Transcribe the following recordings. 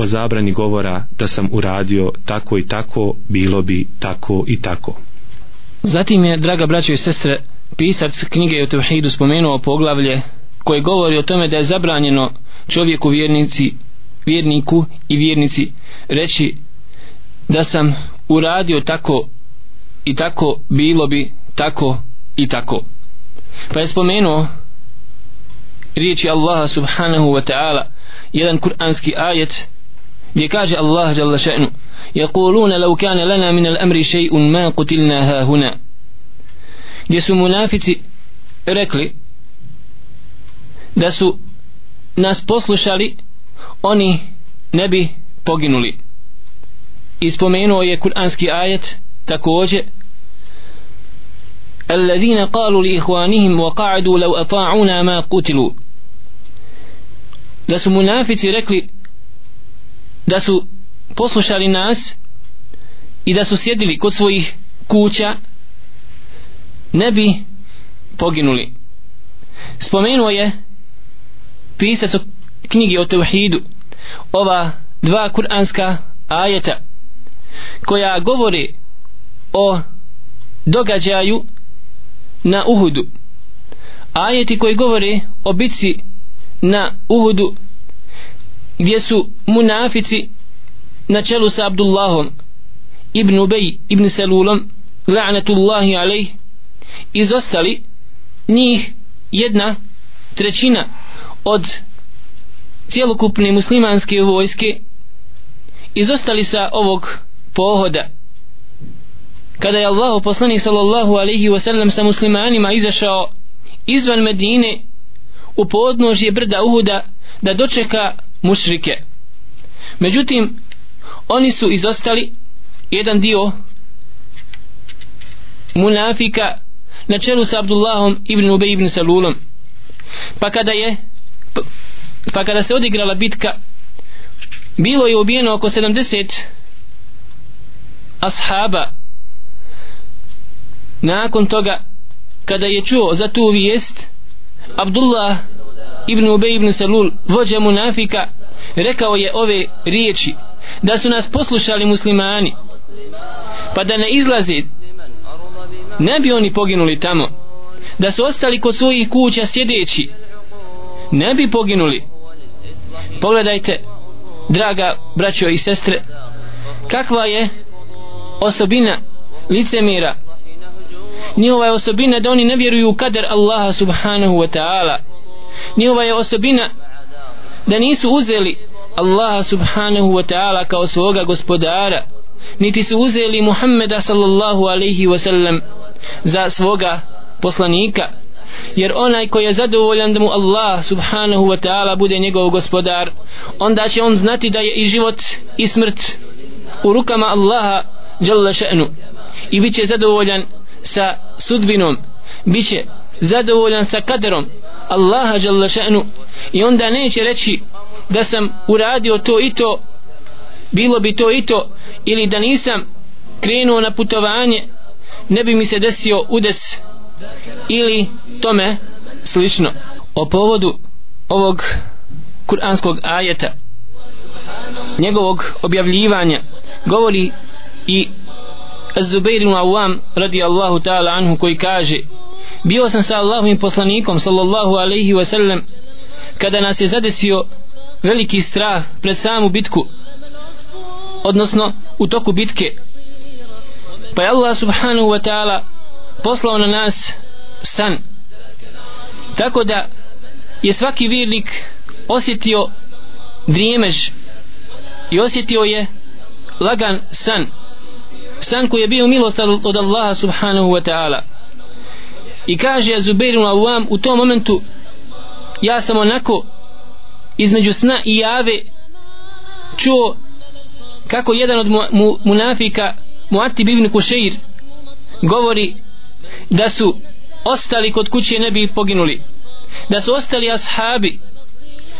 o zabrani govora da sam uradio tako i tako bilo bi tako i tako. Zatim je, draga braćo i sestre, pisac knjige o Tevhidu spomenuo poglavlje koje govori o tome da je zabranjeno čovjeku vjernici, vjerniku i vjernici reći da sam uradio tako i tako bilo bi tako i tako. Pa je spomenuo riječi Allaha subhanahu wa ta'ala jedan kuranski ajet gdje kaže Allah jalla še'nu يقولون لو كان لنا من الأمر شيء ما قتلنا ها هنا gdje su munafici rekli da su nas poslušali oni ne bi poginuli i spomenuo je kuranski ajet također الذين قالوا لإخوانهم وقعدوا لو أطاعونا ما قتلوا da su munafici rekli da su poslušali nas i da su sjedili kod svojih kuća ne bi poginuli. Spomenuo je pisac knjige o Teuhidu ova dva kuranska ajeta koja govori o događaju na Uhudu. Ajeti koji govori o bitci na Uhudu gdje su munafici na čelu sa Abdullahom ibn Ubej ibn Selulom la'natullahi alejh izostali njih jedna trećina od cjelokupne muslimanske vojske izostali sa ovog pohoda. Kada je Allah poslanik sallallahu alaihi wasallam sa muslimanima izašao izvan Medine u podnožje brda Uhuda da dočeka mušrike. Međutim oni su izostali jedan dio munafika na čelu sa Abdullahom ibn Ubej ibn Salulom. Pa kada je pa kada se odigrala bitka bilo je ubijeno oko 70 ashaba. Nakon toga kada je čuo za tu vijest Abdullah ibn Ubej ibn Salul vođa munafika rekao je ove riječi da su nas poslušali muslimani pa da ne izlaze, ne bi oni poginuli tamo da su ostali kod svojih kuća sjedeći ne bi poginuli. Pogledajte draga braćo i sestre kakva je osobina licemira njihova je osobina da oni ne vjeruju u kader Allaha subhanahu wa ta'ala njihova je osobina da nisu uzeli Allaha subhanahu wa ta'ala kao svoga gospodara niti su uzeli Muhammeda sallallahu alaihi wa sallam za svoga poslanika jer onaj koji je zadovoljan da mu Allah subhanahu wa ta'ala bude njegov gospodar onda će on znati da je i život i smrt u rukama Allaha jalla še'nu. I bit će zadovoljan sa sudbinom bit će zadovoljan sa kaderom Allaha dželle šanu i onda neće reći da sam uradio to i to bilo bi to i to ili da nisam krenuo na putovanje ne bi mi se desio udes ili tome slično. O povodu ovog kuranskog ajeta njegovog objavljivanja govori i Zubair ibn Awam radijallahu ta'ala anhu koji kaže bio sam sa Allahovim poslanikom sallallahu alaihi wa sallam kada nas je zadesio veliki strah pred samu bitku odnosno u toku bitke. Pa je Allah subhanahu wa ta'ala poslao na nas san tako da je svaki vjernik osjetio drijemež i osjetio je lagan san san koji je bio milost od Allaha subhanahu wa ta'ala i kaže Zubeiru Awam u tom momentu ja sam onako između sna i jave čuo kako jedan od mu, mu, munafika Muatib ibn Kušeir govori da su ostali kod kuće ne bi poginuli. Da su ostali ashabi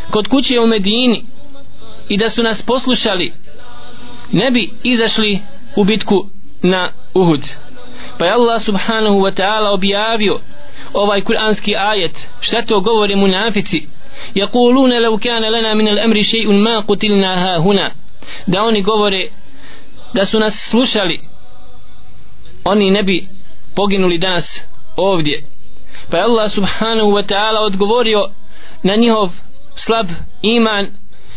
kod kuće u Medini i da su nas poslušali ne bi izašli u bitku na Uhud pa je Allah subhanahu wa ta'ala objavio ovaj kuranski ajet šta to govore munafici يقولون لو كان لنا من الأمر شيء ما قتلنا ها هنا da oni govore da su nas slušali oni ne bi poginuli danas ovdje pa je Allah subhanahu wa ta'ala odgovorio na njihov slab iman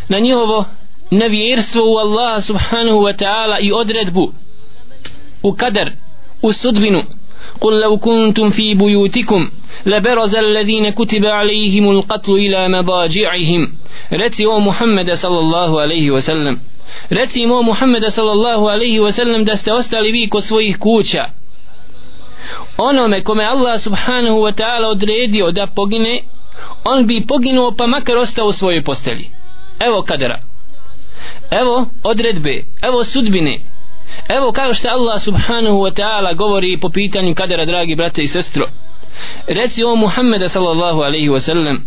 na njihovo nevjerstvo u Allah subhanahu wa ta'ala i odredbu u kader u sudbinu قل لو كنتم في بيوتكم لبرز الذين كتب عليهم القتل إلى مضاجعهم رتي محمد صلى الله عليه وسلم رتي محمد صلى الله عليه وسلم da ste ostali vi kod svojih kuća onome kome Allah subhanahu wa ta'ala odredio da pogine on bi poginuo pa makar ostao u svojoj postelji evo kadera evo odredbe evo sudbine evo kao što Allah subhanahu wa ta'ala govori po pitanju kadera dragi brate i sestro. Reci o Muhammeda sallallahu alaihi wa sallam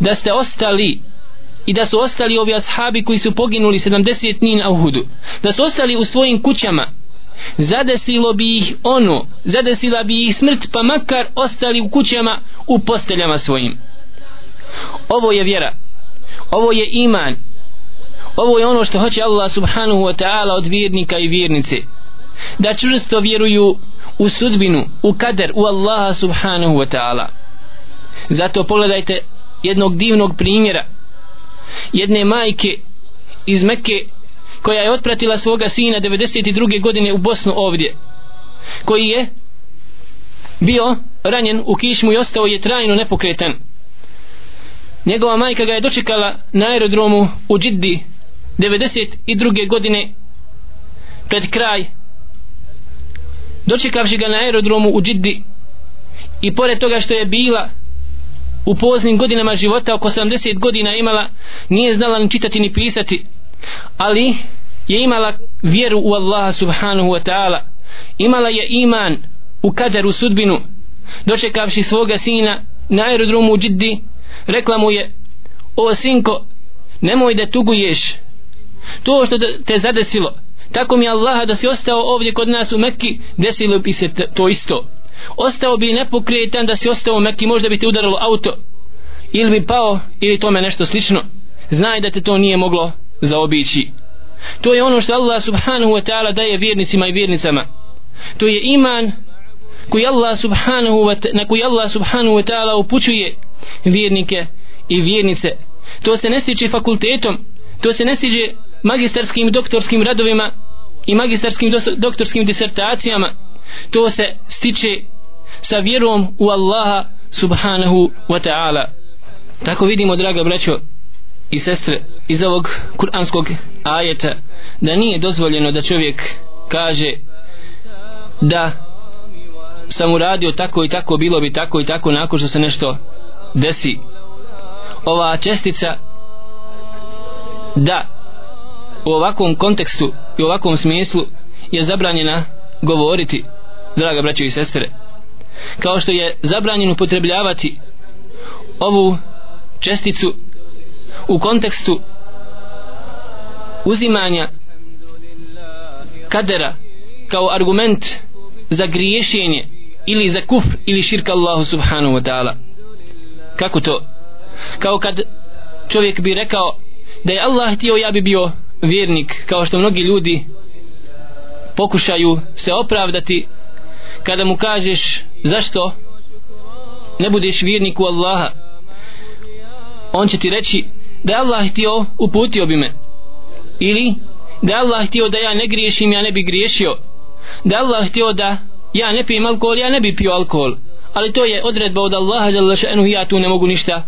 da ste ostali i da su ostali ovi ashabi koji su poginuli 70 dni na Uhudu da su ostali u svojim kućama zadesilo bi ih ono zadesila bi ih smrt pa makar ostali u kućama u posteljama svojim. Ovo je vjera ovo je iman ovo je ono što hoće Allah subhanahu wa ta'ala od vjernika i vjernice. Da čvrsto vjeruju u sudbinu, u kader, u Allaha subhanahu wa ta'ala. Zato pogledajte jednog divnog primjera. Jedne majke iz Mekke koja je otpratila svoga sina 92. godine u Bosnu ovdje koji je bio ranjen u kišmu i ostao je trajno nepokretan. Njegova majka ga je dočekala na aerodromu u Džiddi 92. godine pred kraj dočekavši ga na aerodromu u Džiddi i pored toga što je bila u poznim godinama života oko 80 godina imala nije znala ni čitati ni pisati ali je imala vjeru u Allaha subhanahu wa ta'ala imala je iman u kaderu sudbinu dočekavši svoga sina na aerodromu u Džiddi rekla mu je o sinko nemoj da tuguješ to što te zadesilo tako mi Allaha da si ostao ovdje kod nas u Mekki desilo bi se to isto. Ostao bi nepokretan da si ostao u Mekki možda bi te udarilo auto ili bi pao ili tome nešto slično. Znaj da te to nije moglo zaobići. To je ono što Allah subhanahu wa ta'ala daje vjernicima i vjernicama. To je iman koji Allah subhanahu wa na koji Allah subhanahu wa ta'ala upućuje vjernike i vjernice. To se ne stiče fakultetom to se ne stiže magistarskim doktorskim radovima i magistarskim doktorskim disertacijama. To se stiče sa vjerom u Allaha subhanahu wa ta'ala. Tako vidimo draga braćo i sestre iz ovog kuranskog ajeta da nije dozvoljeno da čovjek kaže da sam uradio tako i tako bilo bi tako i tako nakon što se nešto desi. Ova čestica da u ovakvom kontekstu i u ovakvom smislu je zabranjena govoriti draga braćo i sestre. Kao što je zabranjeno upotrebljavati ovu česticu u kontekstu uzimanja kadera kao argument za griješenje ili za kufr ili širka Allahu subhanahu wa ta'ala. Kako to? Kao kad čovjek bi rekao da je Allah htio ja bi bio vjernik kao što mnogi ljudi pokušaju se opravdati kada mu kažeš zašto ne budeš vjernik u Allaha on će ti reći da je Allah htio uputio bi me. Ili da je Allah htio da ja ne griješim ja ne bi griješio. Da je Allah htio da ja ne pijem alkohol ja ne bi pio alkohol. Ali to je odredba od Allaha da ja tu ne mogu ništa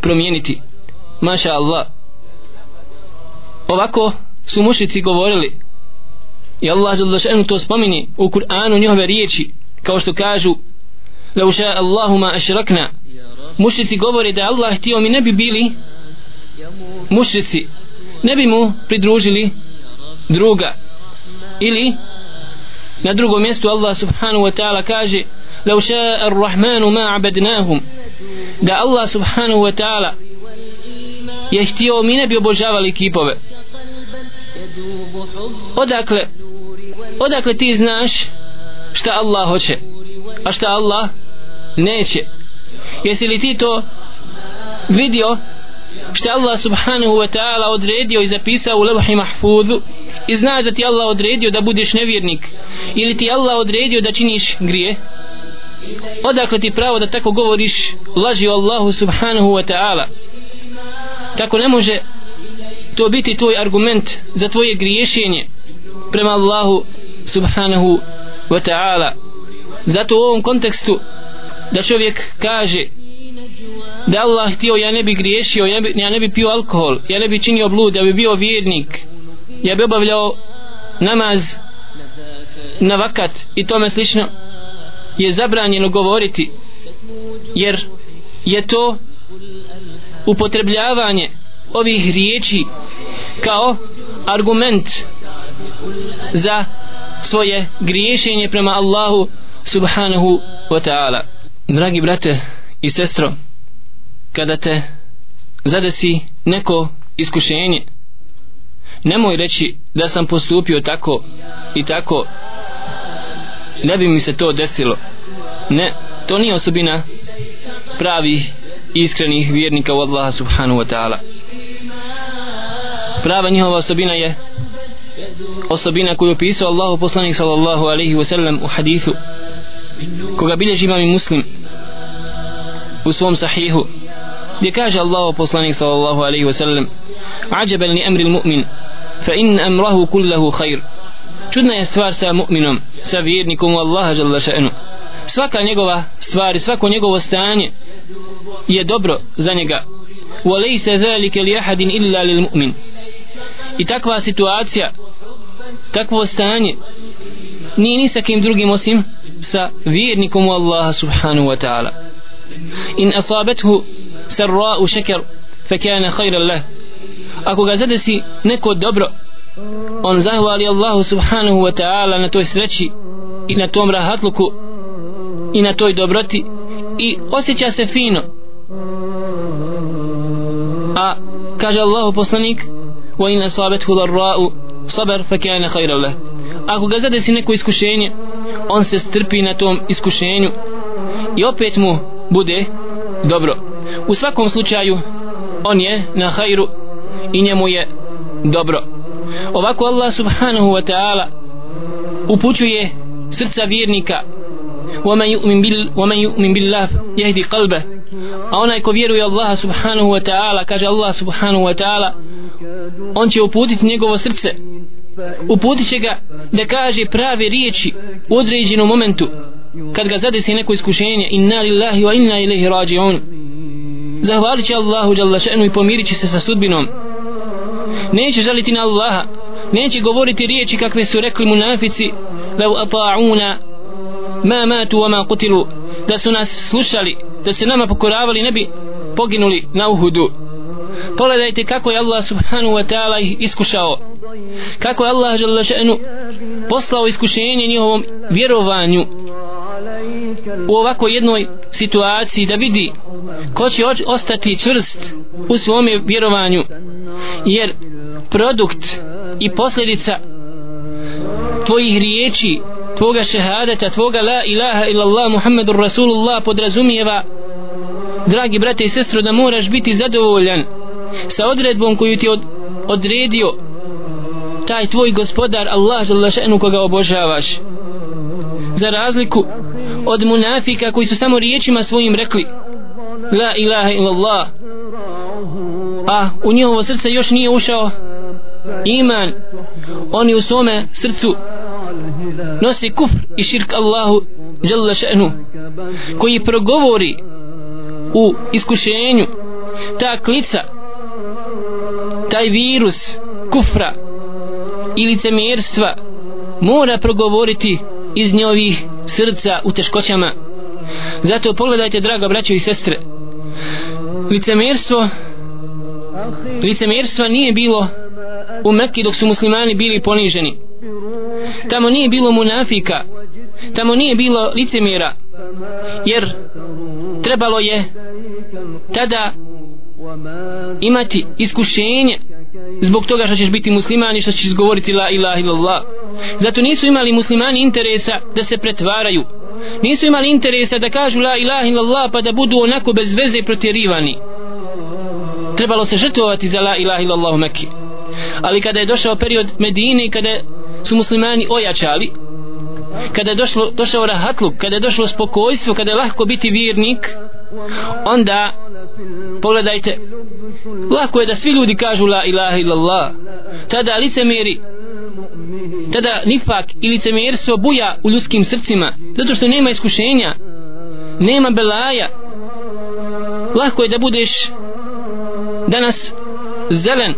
promijeniti. Maša Allah ovako su mušici govorili. I Allah žele to spomini u Kur'anu njihove riječi kao što kažu la uša Allahuma ašrakna. Mušici govore da Allah htio mi ne bi bili mušici ne bi mu pridružili druga. Ili na drugom mjestu Allah subhanahu wa ta'ala kaže la uša ar-Rahmanu ma abadnahum. Da Allah subhanahu wa ta'ala je htio mi ne bi obožavali kipove odakle odakle ti znaš šta Allah hoće a šta Allah neće? Jesi li ti to vidio što Allah subhanahu wa ta'ala odredio i zapisao u levhi mahfudu i znaš da ti Allah odredio da budeš nevjernik? Ili ti Allah odredio da činiš grije? Odakle ti pravo da tako govoriš laži o Allahu subhanahu wa ta'ala? Tako ne može to biti tvoj argument za tvoje griješenje prema Allahu subhanahu wa ta'ala. Zato u ovom kontekstu da čovjek kaže da Allah htio ja ne bi griješio ja, bi, ja ne bi pio alkohol ja ne bi činio blud ja bi bio vjernik ja bi obavljao namaz na vakat i tome slično je zabranjeno govoriti jer je to upotrebljavanje ovih riječi kao argument za svoje griješenje prema Allahu subhanahu wa ta'ala. Dragi brate i sestro kada te zadesi neko iskušenje nemoj reći da sam postupio tako i tako ne bi mi se to desilo. Ne, to nije osobina pravi iskrenih vjernika u Allaha subhanahu wa ta'ala prava njihova osobina je osobina koju opisao Allahu poslanik sallallahu alaihi wa sallam u hadithu koga bilježi imam i muslim u svom sahihu gdje kaže Allahu poslanik sallallahu alaihi wa sallam ajaban li amri mu'min fa in amrahu kullahu khair čudna je stvar sa mu'minom sa vjernikom u Allaha jalla še'nu svaka njegova stvar svako njegovo stanje je dobro za njega وليس ذلك لأحد إلا للمؤمن i takva situacija takvo stanje nije ni sa kim drugim osim sa vjernikom Allaha subhanahu wa ta'ala. In asabethu sarra'u šeker fe kane khayran lah. Ako ga zadesi neko dobro on zahvali Allahu subhanahu wa ta'ala na toj sreći i na tom rahatluku i na toj dobroti i osjeća se fino. A kaže Allahu poslanik wa in asabethu darra'u sabar fa kana khayran lah ako ga zadesi neko iskušenje on se strpi na tom iskušenju i opet mu bude dobro u svakom slučaju on je na hajru i njemu je dobro ovako Allah subhanahu wa ta'ala upućuje srca vjernika ومن يؤمن بال ومن يؤمن بالله يهدي قلبه a onaj ko vjeruje Allah subhanahu wa ta'ala kaže Allah subhanahu wa ta'ala on će uputiti njegovo srce. Uputit će ga da kaže prave riječi u određenom momentu kad ga zadesi neko iskušenje. Inna lillahi wa inna ilaihi rađi'un zahvalit će Allahu jalla še'nu i pomirit će se sa sudbinom. Neće žaliti na Allaha. Neće govoriti riječi kakve su rekli munafici. Lau ata'una ma matu wa ma kutilu da su nas slušali da se nama pokoravali ne bi poginuli na uhudu pogledajte kako je Allah subhanahu wa ta'ala ih iskušao. Kako je Allah želešenu poslao iskušenje njihovom vjerovanju u ovako jednoj situaciji da vidi ko će ostati čvrst u svome vjerovanju. Jer produkt i posljedica tvojih riječi tvoga šehadeta tvoga la ilaha illallah muhammedur rasulullah podrazumijeva dragi brate i sestro da moraš biti zadovoljan sa odredbom koju ti od, odredio taj tvoj gospodar Allah žele še'nu koga obožavaš. Za razliku od munafika koji su samo riječima svojim rekli la ilaha illallah a u njihovo srce još nije ušao iman oni u svome srcu nosi kufr i širk Allahu žele še'nu koji progovori u iskušenju ta klica taj virus kufra i licemjerstva mora progovoriti iz njihovih srca u teškoćama. Zato pogledajte draga braćo i sestre licemjerstvo licemjerstva nije bilo u Mekki dok su muslimani bili poniženi. Tamo nije bilo munafika tamo nije bilo licemjera jer trebalo je tada imati iskušenje zbog toga što ćeš biti musliman i što ćeš govoriti la ilaha illallah. Zato nisu imali muslimani interesa da se pretvaraju. Nisu imali interesa da kažu la ilaha illallah pa da budu onako bez veze protjerivani. Trebalo se žrtvovati za la ilaha illallah u Mekke ali kada je došao period Medine kada su muslimani ojačali kada je došlo, došao rahatluk kada je došlo spokojstvo kada je lahko biti vjernik onda pogledajte. Lako je da svi ljudi kažu la ilaha illallah. Tada licemiri tada nifak i licemjerstvo buja u ljudskim srcima zato što nema iskušenja nema belaja. Lako je da budeš danas zelen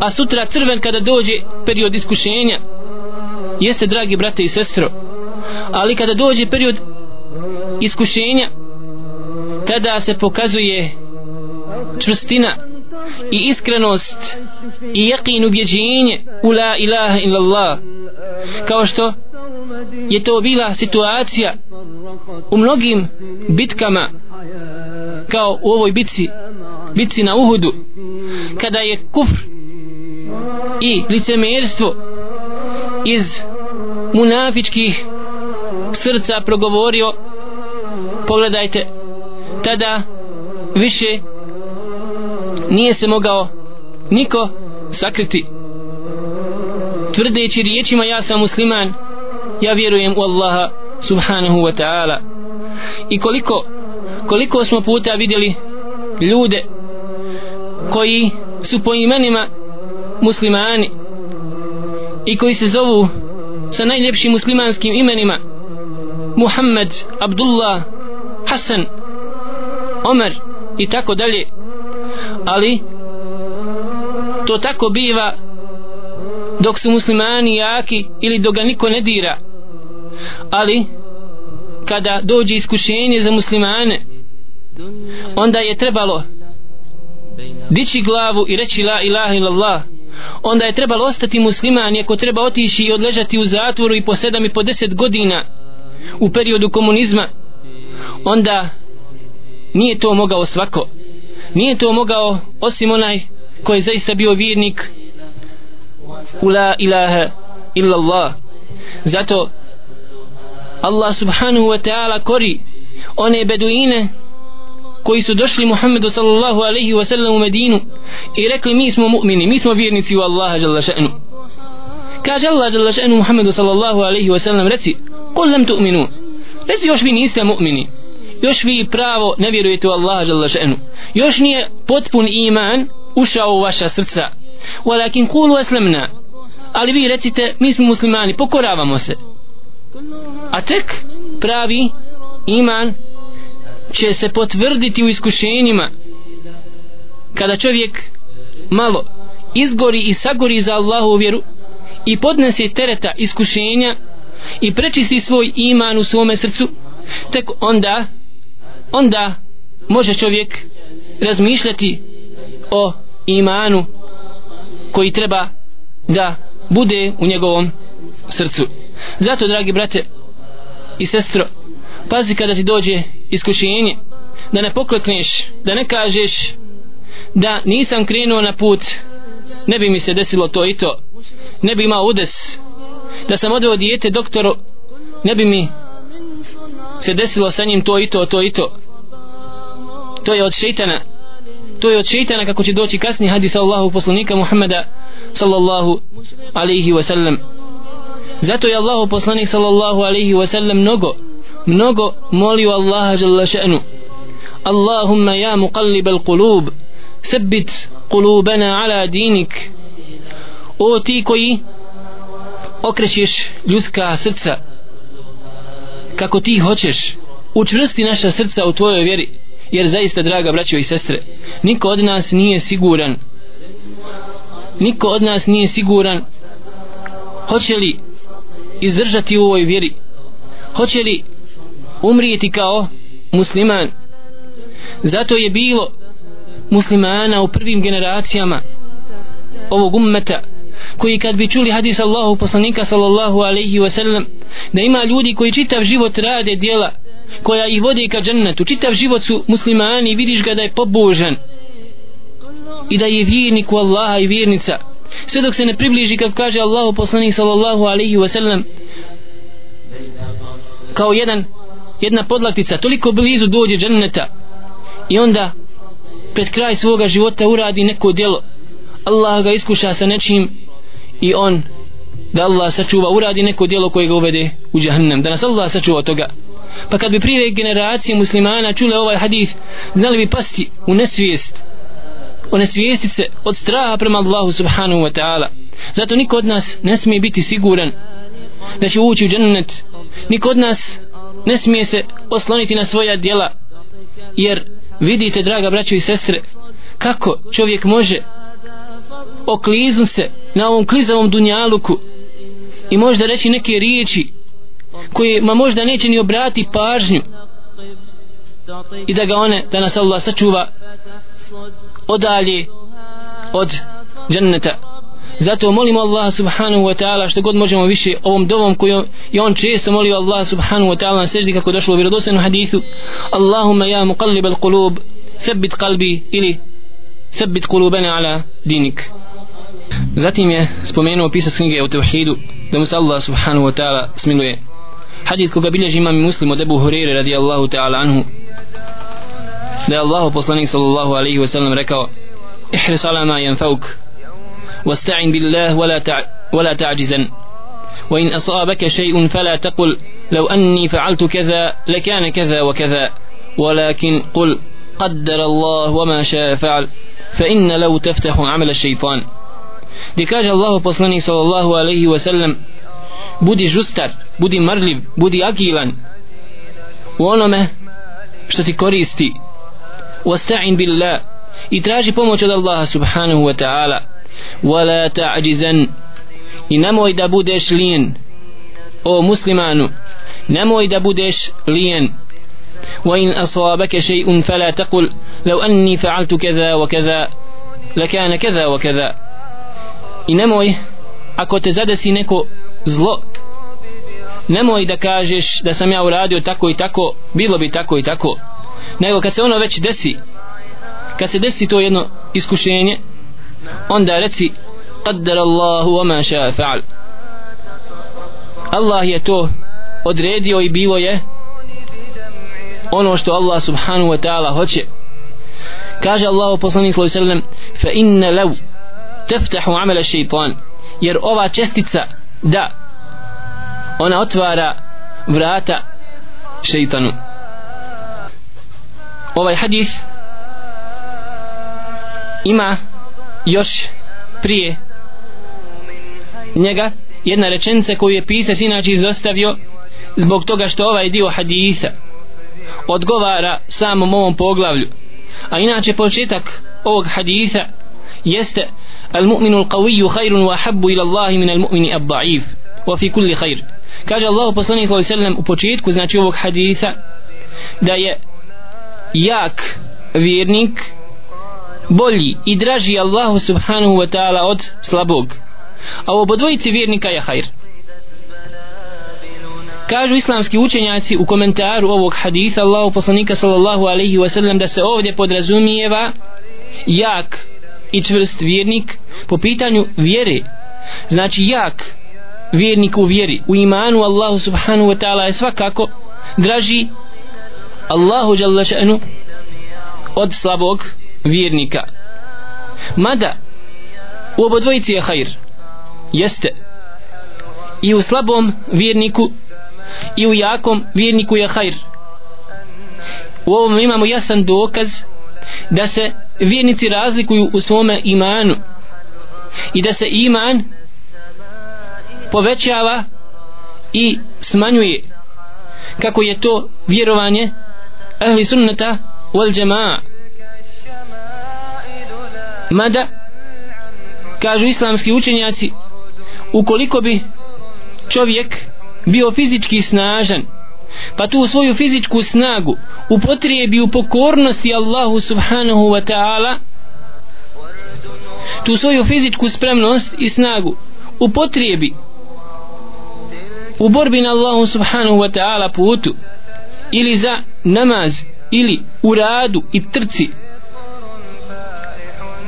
a sutra crven kada dođe period iskušenja. Jeste dragi brate i sestro ali kada dođe period iskušenja tada se pokazuje čvrstina i iskrenost i jakin ubjeđenje u la ilaha illallah. Kao što je to bila situacija u mnogim bitkama kao u ovoj bitci bitci na Uhudu kada je kufr i licemerstvo iz munafičkih srca progovorio pogledajte tada više nije se mogao niko sakriti. Tvrdeći riječima ja sam musliman ja vjerujem u Allaha subhanahu wa ta'ala. I koliko koliko smo puta vidjeli ljude koji su po imenima muslimani i koji se zovu sa najljepšim muslimanskim imenima Muhammed, Abdullah, Hasan, Omer i tako dalje ali to tako biva dok su muslimani jaki ili dok ga niko ne dira. Ali kada dođe iskušenje za muslimane onda je trebalo dići glavu i reći la ilaha illallah. Onda je trebalo ostati musliman ako treba otići i odležati u zatvoru i po sedam i po deset godina u periodu komunizma onda nije to mogao svako nije to mogao osim onaj koji je zaista bio vjernik u la ilaha illallah. Zato Allah subhanahu wa ta'ala kori one beduine koji su došli Muhammedu sallallahu alaihi wa sallam u Medinu i rekli mi smo mu'mini, mi smo vjernici u Allaha jalla še'nu. Kaže Allah jalla še'nu Muhammedu sallallahu alaihi wa sallam reci kol lam tu'minu. Reci još vi niste mu'mini još vi pravo ne vjerujete u Allaha jalla še'nu. Još nije potpun iman ušao u vaša srca. Walakin kulu aslamna. Ali vi recite mi smo muslimani pokoravamo se. A tek pravi iman će se potvrditi u iskušenjima. Kada čovjek malo izgori i sagori za Allahu vjeru i podnese tereta iskušenja i prečisti svoj iman u svome srcu tek onda onda može čovjek razmišljati o imanu koji treba da bude u njegovom srcu. Zato dragi brate i sestro pazi kada ti dođe iskušenje da ne poklekneš da ne kažeš da nisam krenuo na put ne bi mi se desilo to i to ne bi imao udes da sam odveo dijete doktoru ne bi mi se desilo sa njim to i to, to i to. To je od šeitana. To je od šeitana kako će doći kasni hadis Allahu poslanika Muhammeda sallallahu alaihi wa sallam. Zato je Allahu poslanik sallallahu alaihi wa sallam mnogo, mnogo molio Allaha žalla še'nu. Allahumma ja muqallib al qulub, sebit qulubana ala dinik. O ti koji okrećeš ljudska srca, kako ti hoćeš učvrsti naša srca u tvojoj vjeri jer zaista draga braćo i sestre niko od nas nije siguran niko od nas nije siguran hoće li izdržati u ovoj vjeri hoće li umrijeti kao musliman. Zato je bilo muslimana u prvim generacijama ovog ummeta koji kad bi čuli hadis Allahu poslanika sallallahu alaihi wasallam da ima ljudi koji čitav život rade dijela koja ih vode ka džennetu. Čitav život su muslimani vidiš ga da je pobožan i da je vjernik u Allaha i vjernica. Sve dok se ne približi kako kaže Allahu poslanik sallallahu alaihi wasallam kao jedan jedna podlaktica toliko blizu dođe dženneta i onda pred kraj svoga života uradi neko djelo. Allah ga iskuša sa nečim i on da Allah sačuva uradi neko djelo koje ga uvede u džahannam da nas Allah sačuva toga. Pa kad bi prije generacije muslimana čule ovaj hadith znali bi pasti u nesvijest o nesvijestice od straha prema Allahu subhanahu wa ta'ala. Zato niko od nas ne smije biti siguran da će ući u džennet. Niko od nas ne smije se osloniti na svoja djela. Jer vidite draga braćo i sestre kako čovjek može okliznu se na ovom klizavom dunjaluku i možda reći neke riječi koje ma možda neće ni obrati pažnju i da ga one da nas Allah sačuva odalje od dženneta. Zato molimo Allah subhanahu wa ta'ala što god možemo više ovom dovom koju je on često molio Allah subhanahu wa ta'ala na seždi kako došlo u vjerodostojnom hadithu Allahumma ja muqallib al qulub thabbit qalbi ili thabbit qulubana ala dinik. Zatim je spomenuo pisac knjige o tevhidu da mu se Allah subhanahu wa ta'ala smiluje hadith koga bilježi imam muslim od Ebu Hureyre radijallahu ta'ala anhu da je Allah poslanik sallallahu alaihi wa sallam rekao ihris ala ma yanfauk واستعن بالله ولا تع... ولا تعجزا وإن أصابك شيء فلا تقل لو أني فعلت كذا لكان كذا وكذا ولكن قل قدر الله وما شاء فعل فإن لو تفتح عمل الشيطان gdje kaže Allahu poslanik sallallahu alaihi wa sallam budi žustar, budi marljiv, budi agilan u onome što ti koristi wasta'in billah i traži pomoć od Allaha subhanahu wa ta'ala wala ta'jizan i nemoj da budeš lijen o muslimanu nemoj da budeš lijen وإن أصابك شيء فلا تقل لو أني فعلت كذا وكذا لكان كذا وكذا i nemoj ako te zadesi neko zlo nemoj da kažeš da sam ja uradio tako i tako bilo bi tako i tako. Nego kad se ono već desi kad se desi to jedno iskušenje onda reci qaddar Allahu wa ma sha'a fa'al. Allah je to odredio i bilo je ono što Allah subhanahu wa ta'ala hoće. Kaže Allah poslanik sallallahu alejhi ve sellem fa inna law teftahu amela šeitan. Jer ova čestica da ona otvara vrata šeitanu. Ovaj hadis ima još prije njega jedna rečenica koju je pisac inače izostavio zbog toga što ovaj dio hadisa odgovara samom ovom poglavlju. A inače početak ovog hadisa jeste al mu'minu al qawiyu khayrun wa habbu ila Allahi min al mu'mini al da'if wa fi kulli khayr kaže Allah poslanih sallahu sallam u početku znači ovog haditha da je jak vjernik bolji i draži Allahu subhanahu wa ta'ala od slabog. A u obodvojici vjernika je khayr kažu islamski učenjaci u komentaru ovog haditha Allahu poslanih sallahu alaihi wa sallam da se ovdje podrazumijeva jak i čvrst vjernik po pitanju vjere. Znači jak vjernik u vjeri u imanu Allahu subhanahu wa ta'ala je svakako draži Allahu jalla še'nu od slabog vjernika. Mada u obodvojici je hajr jeste i u slabom vjerniku i u jakom vjerniku je hajr. U ovom imamo jasan dokaz da se vjernici razlikuju u svome imanu i da se iman povećava i smanjuje kako je to vjerovanje ahli sunnata wal jamaa. Mada kažu islamski učenjaci ukoliko bi čovjek bio fizički snažan pa tu svoju fizičku snagu upotrijebi u pokornosti Allahu subhanahu wa ta'ala. Tu svoju fizičku spremnost i snagu upotrijebi u borbi na Allahu subhanahu wa ta'ala putu ili za namaz ili u radu i trci.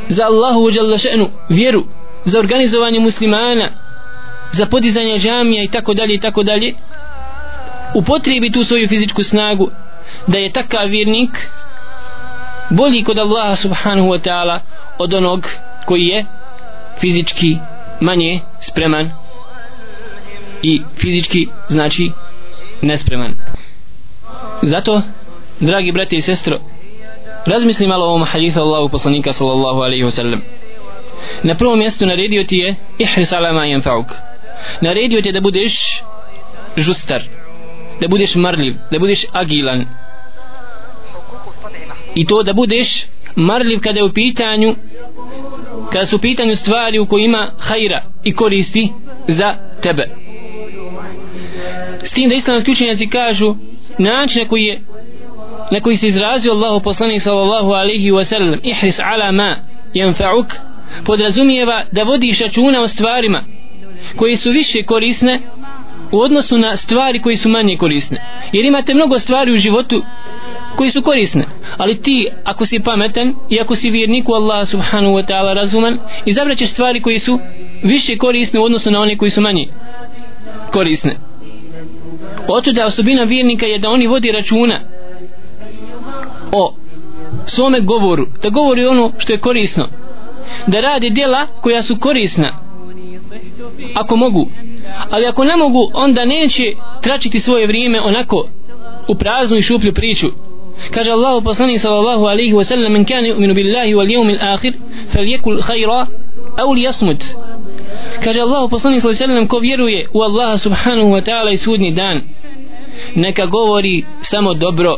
Za Allahu uđalla še'nu vjeru za organizovanje muslimana za podizanje džamija i tako dalje i tako dalje upotrijebi tu svoju fizičku snagu da je takav vjernik bolji kod Allaha subhanahu wa ta'ala od onog koji je fizički manje spreman i fizički znači nespreman. Zato dragi brate i sestro razmisli malo o ovom hadithu Allahu poslanika sallallahu alaihi wasallam na prvom mjestu naredio ti je ihris ala ma yanfa'uk. Naredio ti je da budeš žustar da budeš marljiv da budeš agilan. I to da budeš marljiv kada je u pitanju kada su u pitanju stvari u kojima hajra i koristi za tebe. S tim da islamski učenjaci kažu način na koji je na koji se izrazio Allahu poslanik sallallahu alaihi wa sallam ihris ala ma yanfa'uk podrazumijeva da vodiš računa o stvarima koji su više korisne u odnosu na stvari koji su manje korisne. Jer imate mnogo stvari u životu koji su korisne ali ti ako si pametan i ako si vjernik u Allah subhanahu wa ta'ala razuman izabraćeš stvari koji su više korisne u odnosu na one koji su manje korisne. Oto da osobina vjernika je da oni vodi računa o svome govoru, da govori ono što je korisno, da radi djela koja su korisna, ako mogu, ali ako ne mogu, onda neće tračiti svoje vrijeme onako u praznu i šuplju priču. Kaže Allahu poslanik sallallahu alejhi ve sellem men kane uminu billahi wal yawmil akhir hajra au li jasmut Kaže Allahu poslanik sallallahu alaihi wa sallam ko vjeruje u Allaha subhanahu wa ta'ala i sudni dan neka govori samo dobro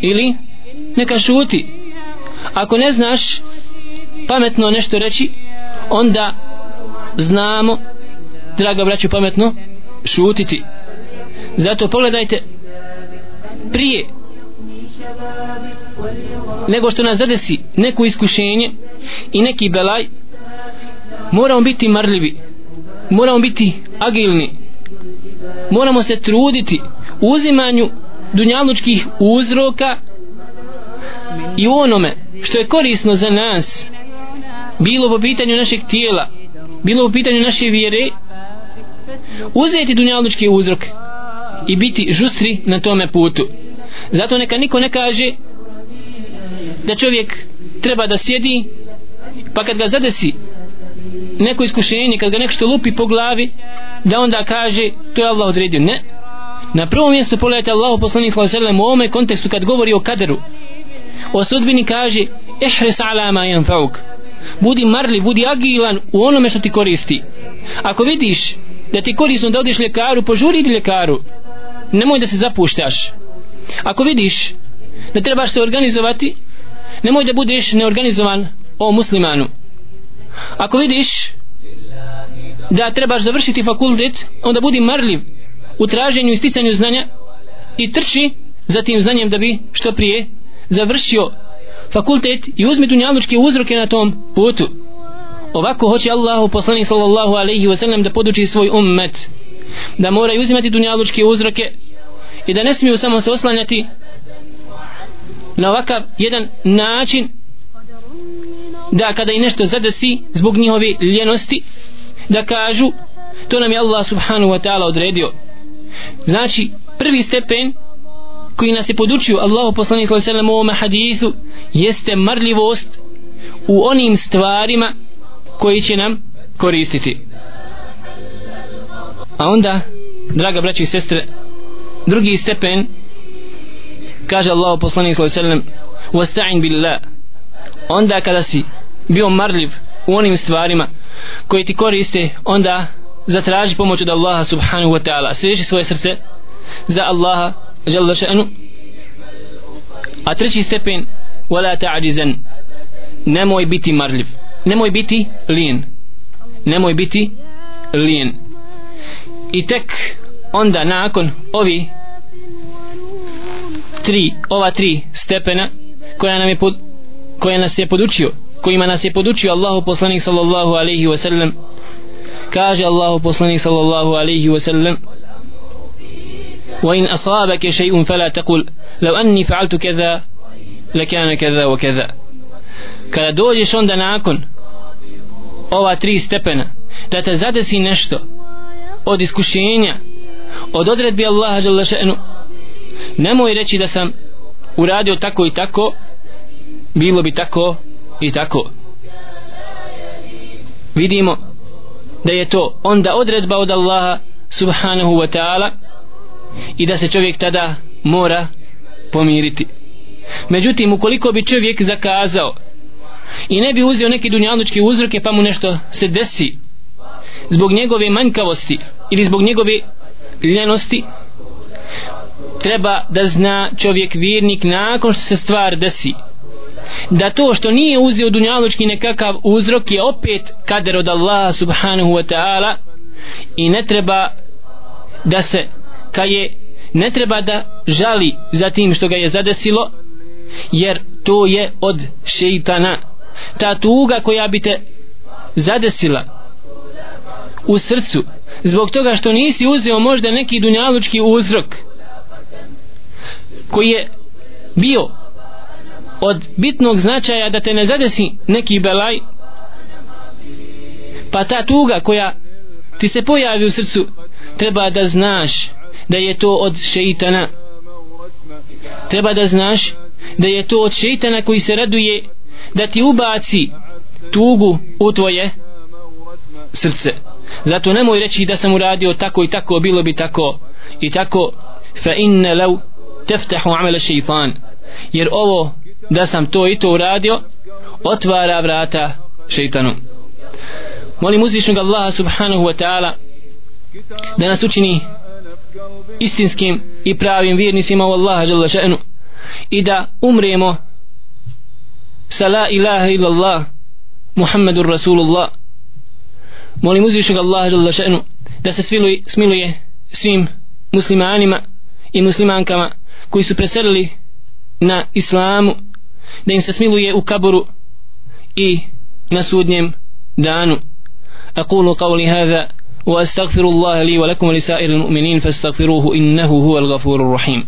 ili neka šuti ako ne znaš pametno nešto reći onda znamo draga braću pametno šutiti. Zato pogledajte prije nego što nas zadesi neko iskušenje i neki belaj moramo biti marljivi moramo biti agilni moramo se truditi u uzimanju dunjalučkih uzroka i onome što je korisno za nas bilo po pitanju našeg tijela bilo po pitanju naše vjere uzeti dunjalučki uzrok i biti žustri na tome putu. Zato neka niko ne kaže da čovjek treba da sjedi pa kad ga zadesi neko iskušenje kad ga nešto lupi po glavi da onda kaže to je Allah odredio. Ne. Na prvom mjestu pogledajte Allah poslanik sallallahu u ovome kontekstu kad govori o kaderu. O sudbini kaže ihris ala ma yanfa'uk. Budi marli, budi agilan u onome što ti koristi. Ako vidiš da ti korisno da odiš ljekaru požuri idi ljekaru. Nemoj da se zapuštaš. Ako vidiš da trebaš se organizovati nemoj da budeš neorganizovan o muslimanu. Ako vidiš da trebaš završiti fakultet onda budi marljiv u traženju i sticanju znanja i trči za tim znanjem da bi što prije završio fakultet i uzmi dunjalučke uzroke na tom putu ovako hoće Allahu poslanik sallallahu alaihi wa sallam da poduči svoj ummet da moraju uzimati dunjalučke uzroke i da ne smiju samo se oslanjati na ovakav jedan način da kada i nešto zadesi zbog njihove ljenosti da kažu to nam je Allah subhanahu wa ta'ala odredio. Znači prvi stepen koji nas je podučio Allahu poslanik sallallahu alejhi ve sellem u ovom hadithu jeste marljivost u onim stvarima koji će nam koristiti. A onda draga braćo i sestre drugi stepen kaže Allahu poslanik sallallahu alejhi ve sellem wasta'in billah. Onda kada si bio marljiv u onim stvarima koji ti koriste onda zatraži pomoć od Allaha subhanahu wa ta'ala. Sveži svoje srce za Allaha jalla še'nu. A treći stepen wala ta'đizan nemoj biti marljiv nemoj biti lijen nemoj biti lijen i tek onda nakon ovi tri, ova tri stepena koja nam je pod, koja nas je podučio kojima nas je podučio Allahu poslanik sallallahu alaihi wa sallam kaže Allahu poslanik sallallahu alaihi wa sallam وإن أصابك شيء فلا تقل لو أني فعلت كذا لكان كذا وكذا kada dođeš onda nakon ova tri stepena da te zadesi nešto od iskušenja od odredbi Allaha Đalešenu nemoj reći da sam uradio tako i tako bilo bi tako i tako. Vidimo da je to onda odredba od Allaha subhanahu wa ta'ala i da se čovjek tada mora pomiriti. Međutim ukoliko bi čovjek zakazao i ne bi uzeo neki dunjalučke uzroke pa mu nešto se desi. Zbog njegove manjkavosti ili zbog njegove ljenosti treba da zna čovjek vjernik nakon što se stvar desi. Da to što nije uzeo dunjalučki nekakav uzrok je opet kader od Allaha subhanahu wa ta'ala i ne treba da se ka je ne treba da žali za tim što ga je zadesilo jer to je od šeitana ta tuga koja bi te zadesila u srcu zbog toga što nisi uzeo možda neki dunjalučki uzrok koji je bio od bitnog značaja da te ne zadesi neki belaj pa ta tuga koja ti se pojavi u srcu treba da znaš da je to od šeitana. Treba da znaš da je to od šeitana koji se raduje da ti ubaci tugu u tvoje srce. Zato nemoj reći da sam uradio tako i tako bilo bi tako i tako. Fa inne law teftahu amele šeitan jer ovo da sam to i to uradio otvara vrata šeitanu. Molim uzvišnog Allaha subhanahu wa ta'ala da nas učini istinskim i pravim vjernicima u Allaha i da umremo sa la ilaha illallah Muhammedur Rasulullah molim uzvišnog Allaha jalla še'nu da se smiluje, smiluje svim muslimanima i muslimankama koji su preselili na islamu da im se smiluje u kaboru i na sudnjem danu أقول قولي هذا وأستغفر الله لي ولكم ولسائر المؤمنين فاستغفروه إنه هو الغفور الرحيم